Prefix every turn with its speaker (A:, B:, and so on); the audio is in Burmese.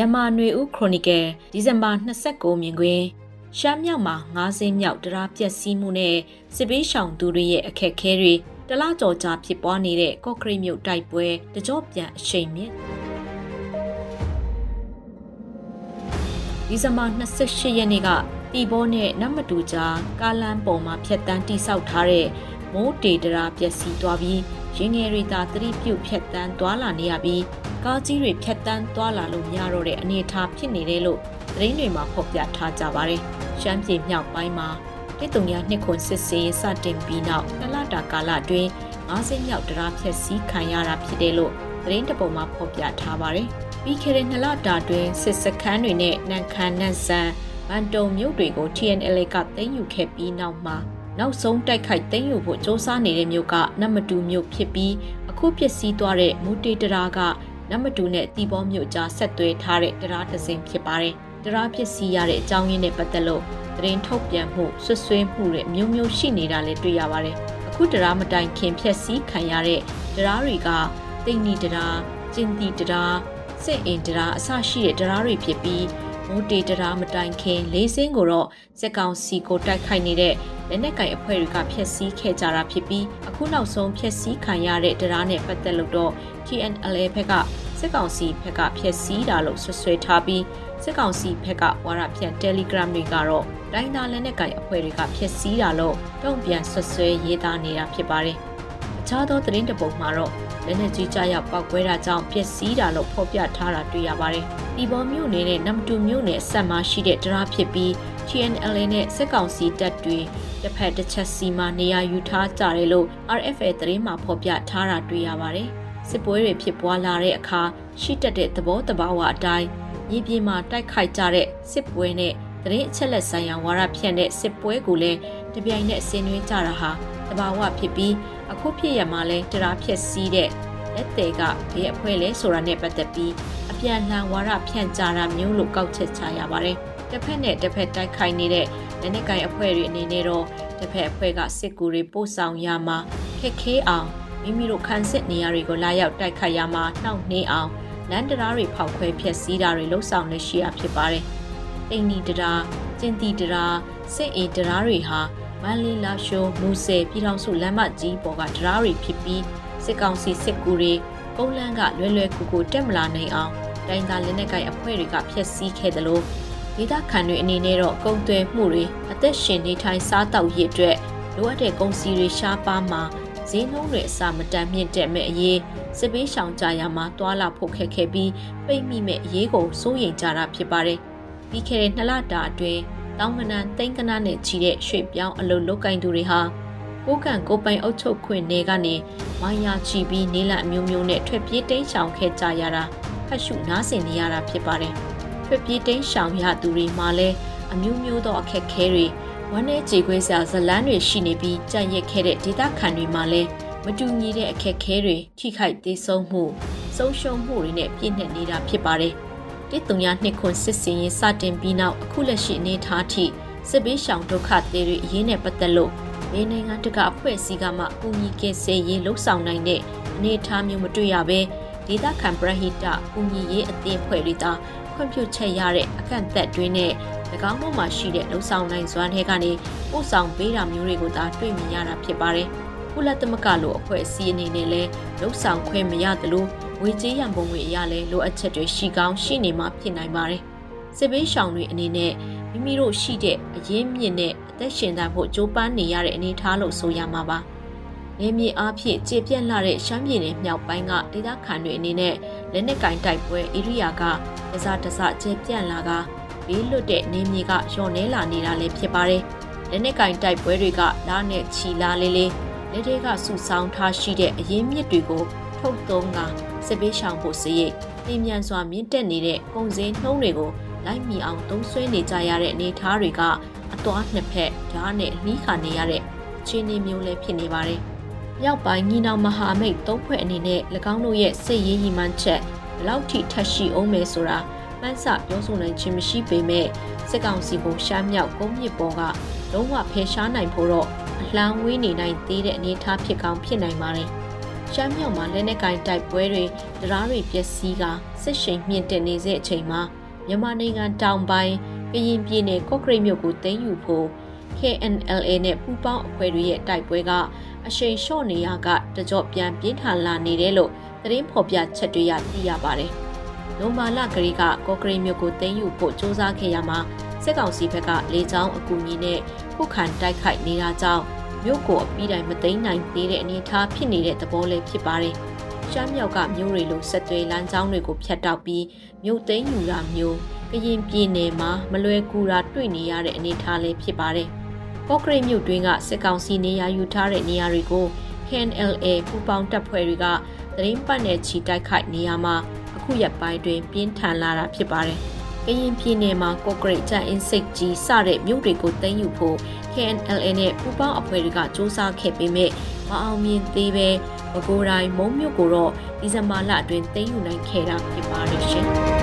A: မြန်မာຫນွေဦးခရိုနီကယ်ဒီဇင်ဘာ29မြင်ကွင်းရှမ်းမြောက်မှာ9စင်းမြောက်တရားပြက်စီးမှုနဲ့စစ်ပေးရှောင်သူတွေရဲ့အခက်အခဲတွေတလားကြော်ကြာဖြစ်ပွားနေတဲ့ကော့ကရိတ်မြို့တိုက်ပွဲတကြောပြန်အရှိန်မြင့်ဒီဇင်ဘာ28ရက်နေ့ကတီဘောနဲ့နတ်မတူကြားကားလမ်းပေါ်မှာဖြတ်တန်းတိဆောက်ထားတဲ့မိုးတေတရာပျက်စီးသွားပြီး ရင်ငယ်တွေသာသတိပြုတ်ဖြတ်တန်းသွားလာနေရပြီးကားကြီးတွေဖြတ်တန်းသွားလာလို့မရတော့တဲ့အနေအထားဖြစ်နေတယ်လို့သတင်းတွေမှာဖော်ပြထားကြပါတယ်။ရှမ်းပြည်မြောက်ပိုင်းမှာတစ်တုံရနှစ်ခွန်စစ်စင်စတင်ပြီးနောက်နလတာကာလအတွင်း၅စင်းမြောက်တရားဖြတ်စည်းခံရတာဖြစ်တယ်လို့သတင်းတပုံမှာဖော်ပြထားပါတယ်။ပြီးခဲ့တဲ့နလတာတွင်စစ်စခန်းတွေနဲ့နန်ခမ်းနန်ဆန်ဗန်တုံမြို့တွေကို TNL ကသိမ်းယူခဲ့ပြီးနောက်မှာ နောက်ဆုံးတိုက်ခိုက်သိမ်းယူဖို့စ조사နေတဲ့မြို့ကနတ်မတူမြို့ဖြစ်ပြီးအခုပစ္စည်းသွားတဲ့မူတေတရာကနတ်မတူနဲ့တီဘောမြို့ကြားဆက်သွဲထားတဲ့တရားတစ်စင်ဖြစ်ပါတယ်။တရားဖြစ်စီရတဲ့အကြောင်းရင်းနဲ့ပတ်သက်လို့သတင်းထုတ်ပြန်မှုဆွဆွဲမှုတွေမျိုးမျိုးရှိနေတာလည်းတွေ့ရပါတယ်။အခုတရားမတိုင်ခင်ဖြက်စီးခံရတဲ့တရားတွေကတိတ်နီတရား၊ကျင်တီတရား၊စစ်အင်တရားအစရှိတဲ့တရားတွေဖြစ်ပြီး မိုးတေတရားမတိုင်ခင်လေးစင်းကိုတော့စက်ကောင်စီကိုတိုက်ခိုက်နေတဲ့လက်နက်ကင်အဖွဲ့တွေကဖျက်ဆီးခဲ့ကြတာဖြစ်ပြီးအခုနောက်ဆုံးဖျက်ဆီးခံရတဲ့တရားနဲ့ပတ်သက်လို့တော့ TNLA ဘက်ကစစ်ကောင်စီဘက်ကဖျက်ဆီးတာလို့ဆွဆွဲထားပြီးစစ်ကောင်စီဘက်ကဝါရဖြန့် Telegram တွေကတော့တိုင်းသားလက်နက်ကင်အဖွဲ့တွေကဖျက်ဆီးတာလို့တုံ့ပြန်ဆွဆွဲရေးသားနေတာဖြစ်ပါတယ်။အခြားသောသတင်းတပုတ်မှာတော့ လက်နက်ကြီးကြားရောက်ပောက်ကွဲတာကြောင့်ပျက်စီးတာလို့ဖော်ပြထားတာတွေ့ရပါတယ်။ဒီပေါ်မြို့နယ်နဲ့နမ်တူမြို့နယ်ဆက်မှာရှိတဲ့တရားဖြစ်ပြီး TNLA နဲ့စစ်ကောင်စီတပ်တွေတစ်ဖက်တစ်ချက်စီမှာနေရာယူထားကြတယ်လို့ RFA သတင်းမှာဖော်ပြထားတာတွေ့ရပါတယ်။စစ်ပွဲတွေဖြစ်ပွားလာတဲ့အခါရှိတက်တဲ့သဘောတဘာဝအတိုင်းမြေပြင်မှာတိုက်ခိုက်ကြတဲ့စစ်ပွဲနဲ့သတင်းအချက်လက်ဆိုင်ရာဝါရဖြန့်တဲ့စစ်ပွဲကိုလည်းတပြိုင်နက်ဆင်နွှဲကြတာဟာ တဘာဝဖြစ်ပြီးအခုဖြစ်ရမှာလဲတရားဖြစ်စည်းတဲ့လက်သေးကဘေးအဖွဲ့လဲဆိုတာနဲ့ပတ်သက်ပြီးအပြန်လှန်ဝါရဖြန့်ကြတာမျိုးလို့ကောက်ချက်ချရပါတယ်။တစ်ဖက်နဲ့တစ်ဖက်တိုက်ခိုက်နေတဲ့လက်နက်ကိုင်အဖွဲ့တွေအနေနဲ့တော့တစ်ဖက်အဖွဲ့ကစစ်ကူတွေပို့ဆောင်ရမှာခက်ခဲအောင်မိမိတို့ခံစစ်နေရာတွေကိုလာရောက်တိုက်ခိုက်ရမှာနှောင့်နှေးအောင်လမ်းတရားတွေဖောက်ခွဲဖျက်ဆီးတာတွေလှုပ်ဆောင်နေရှိရဖြစ်ပါတယ်။တိန်နီတရားကျင်တီတရားစစ်အင်တရားတွေဟာ မန္လေးလာရှိုးမူဆယ်ပြည်ထောင်စုလမ်းမကြီးပေါ်ကတရားတွေဖြစ်ပြီးစစ်ကောင်စီစစ်ကူတွေကုန်းလန်းကလွယ်လွယ်ကူကူတက်မလာနိုင်အောင်တိုင်းသားလက်နက်ကိုင်အဖွဲ့တွေကဖျက်ဆီးခဲ့တယ်လို့ဒေသခံတွေအနေနဲ့တော့ကုန်သွယ်မှုတွေအသက်ရှင်နေထိုင်စားတောက်ရေးအတွက်လိုအပ်တဲ့ကုန်စည်တွေရှားပါမှာဈေးနှုန်းတွေအစမတန်မြင့်တက်မဲ့အရေးစစ်ပေးရှောင်ကြရမှာတွာလာဖို့ခက်ခဲပြီးပိတ်မိမဲ့အရေးကိုစိုးရိမ်ကြတာဖြစ်ပါတယ်။ပြီးခဲ့တဲ့နှစ်လတာအတွင်း တောင်းကနန်တိန်ကနနဲ့ချီတဲ့ရွှေပြောင်းအလုပ်လုပ်ကင်သူတွေဟာကိုကန်ကိုပိုင်အုပ်ချုပ်ခွင့်နေကနေမိုင်းရချီပြီးနေလအမျိုးမျိုးနဲ့ထွက်ပြေးတိမ်းရှောင်ခဲ့ကြရတာဖတ်ရှုနားဆင်နေရတာဖြစ်ပါတယ်။ထွက်ပြေးတိမ်းရှောင်ရသူတွေမှာလည်းအမျိုးမျိုးသောအခက်အခဲတွေဝမ်းနဲ့ကြေခွေးစရာဇလန်းတွေရှိနေပြီးကြံ့ရက်ခဲ့တဲ့ဒေသခံတွေမှာလည်းမတူညီတဲ့အခက်အခဲတွေထိခိုက်သေးဆုံးမှုဆုံးရှုံးမှုတွေနဲ့ပြည့်နှက်နေတာဖြစ်ပါတယ်။ တစ်တုံရနှစ်ခွန်စစ်စင်ရင်စတင်ပြီးနောက်အခုလက်ရှိအနေထားထိစစ်ဘေးရှောင်ဒုက္ခတွေတွေအရေးနဲ့ပတ်သက်လို့မေနိုင်ငံတကအဖွဲ့အစည်းကမှအကူအညီကယ်ဆယ်ရေးလှုပ်ဆောင်နိုင်တဲ့အနေအထားမျိုးမတွေ့ရဘဲဒေသခံပရဟိတကူညီရေးအသင်းဖွဲ့တွေသာခွင့်ပြုချက်ရတဲ့အကန့်အသတ်တွေနဲ့၎င်းတို့မှာရှိတဲ့လှုပ်ဆောင်နိုင်စွမ်းတွေကနေပို့ဆောင်ပေးတာမျိုးတွေကိုသာတွေ့မြင်ရတာဖြစ်ပါတယ်။ကုလသမဂ္ဂလိုအဖွဲ့အစည်းအနေနဲ့လည်းလှုပ်ဆောင်ခွင့်မရသလို ငွေကြေးရန်ပုံငွေအရလည်းလိုအပ်ချက်တွေရှိကောင်းရှိနေမှဖြစ်နိုင်ပါတယ်။စစ်ဘေးရှောင်တွေအနေနဲ့မိမိတို့ရှိတဲ့အရင်းမြစ်နဲ့အသက်ရှင်သန်ဖို့ကြိုးပမ်းနေရတဲ့အနေအထားလို့ဆိုရမှာပါ။နေမြေအားဖြင့်ကျေပြန့်လာတဲ့ရှမ်းပြည်နယ်မြောက်ပိုင်းကဒေသခံတွေအနေနဲ့လက်နက်ကင်တိုက်ပွဲဧရိယာကတစားတစားကျေပြန့်လာကဘေးလွတ်တဲ့နေမြေကလျော့နေလာနေတာလည်းဖြစ်ပါတယ်။လက်နက်ကင်တိုက်ပွဲတွေကလားနဲ့ချီလာလေးလေးလက်တွေကစုဆောင်းထားရှိတဲ့အရင်းမြစ်တွေကိုထုတ်သုံးကစစ်ပေးရှောင်ဖို့စရိတ်ပြင်မြန်စွာမြင့်တက်နေတဲ့ကုန်စည်နှုန်းတွေကိုလိုက်မီအောင်သုံးဆွဲနေကြရတဲ့အနေအထားတွေကအသွားနှစ်ဖက်ဓာတ်နဲ့နှီးခါနေရတဲ့အခြေအနေမျိုးလည်းဖြစ်နေပါတယ်။မြောက်ပိုင်းညီနောင်မဟာမိတ်သုံးဖွဲ့အနေနဲ့၎င်းတို့ရဲ့စစ်ရေးရည်မှန်းချက်ဘလောက်ထိထပ်ရှိအောင်မယ်ဆိုတာမှန်းဆပြောဆိုနိုင်ခြင်းမရှိပေမဲ့စစ်ကောင်စီကိုရှားမြောက်ကုန်းမြစ်ပေါ်ကလုံးဝဖယ်ရှားနိုင်ဖို့တော့အလှမ်းဝေးနေနိုင်သေးတဲ့အနေအထားဖြစ်ကောင်းဖြစ်နိုင်ပါတယ်။ ရှမ်းမြောက်မှာလက်နက်ကင်တိုက်ပွဲတွေတရားတွေပျက်စီးကစစ်ရှိန်မြင့်တက်နေတဲ့အချိန်မှာမြန်မာနိုင်ငံတောင်ပိုင်းကရင်ပြည်နယ်ကော့ကရိတ်မြို့ကိုသိမ်းယူဖို့ KNLA နဲ့ပူးပေါင်းအဖွဲ့တွေရဲ့တိုက်ပွဲကအရှိန်လျှော့နေရကတကြော့ပြန်ပြင်းထန်လာနေတယ်လို့သတင်းဖော်ပြချက်တွေရသိရပါတယ်။နိုမာလကလေးကကော့ကရိတ်မြို့ကိုသိမ်းယူဖို့စ조사ခဲ့ရမှာစစ်ကောင်စီဘက်ကလေကြောင်းအကူအညီနဲ့ခုခံတိုက်ခိုက်နေတာကြောင့် မြို့ကိုအပြီးတိုင်းမသိမ်းနိုင်သေးတဲ့အနေအထားဖြစ်နေတဲ့သဘောလည်းဖြစ်ပါတယ်။ရှမ်းမြောက်ကမြို့တွေလိုဆက်သွယ်လမ်းကြောင်းတွေကိုဖျက်တောက်ပြီးမြို့သိမ်းယူတာမျိုးကရင်ပြည်နယ်မှာမလွယ်ကူတာတွေ့နေရတဲ့အနေအထားလည်းဖြစ်ပါတယ်။ကော့ကရိတ်မြို့တွင်းကစစ်ကောင်စီနေရာယူထားတဲ့နေရာတွေကို KNLA ပူပေါင်းတပ်ဖွဲ့တွေကသတင်းပတ်နယ်ချီတိုက်ခိုက်နေရမှာအခုရက်ပိုင်းတွင်ပြင်းထန်လာတာဖြစ်ပါတယ်။ ကရင်ပြည်နယ်မှာကော့ဂရိတ်တပ်အင်းစိတ်ကြီးစတဲ့မြို့တွေကိုသိမ်းယူဖို့ KNLA နဲ့ပူးပေါင်းအဖွဲ့တွေကစ조사ခဲ့ပေမဲ့မအောင်မြင်သေးပဲပဲကိုယ်တိုင်မုံမြို့ကိုတော့ဒီဇင်ဘာလအတွင်းသိမ်းယူနိုင်ခဲ့တာဖြစ်ပါတယ်ရှင်။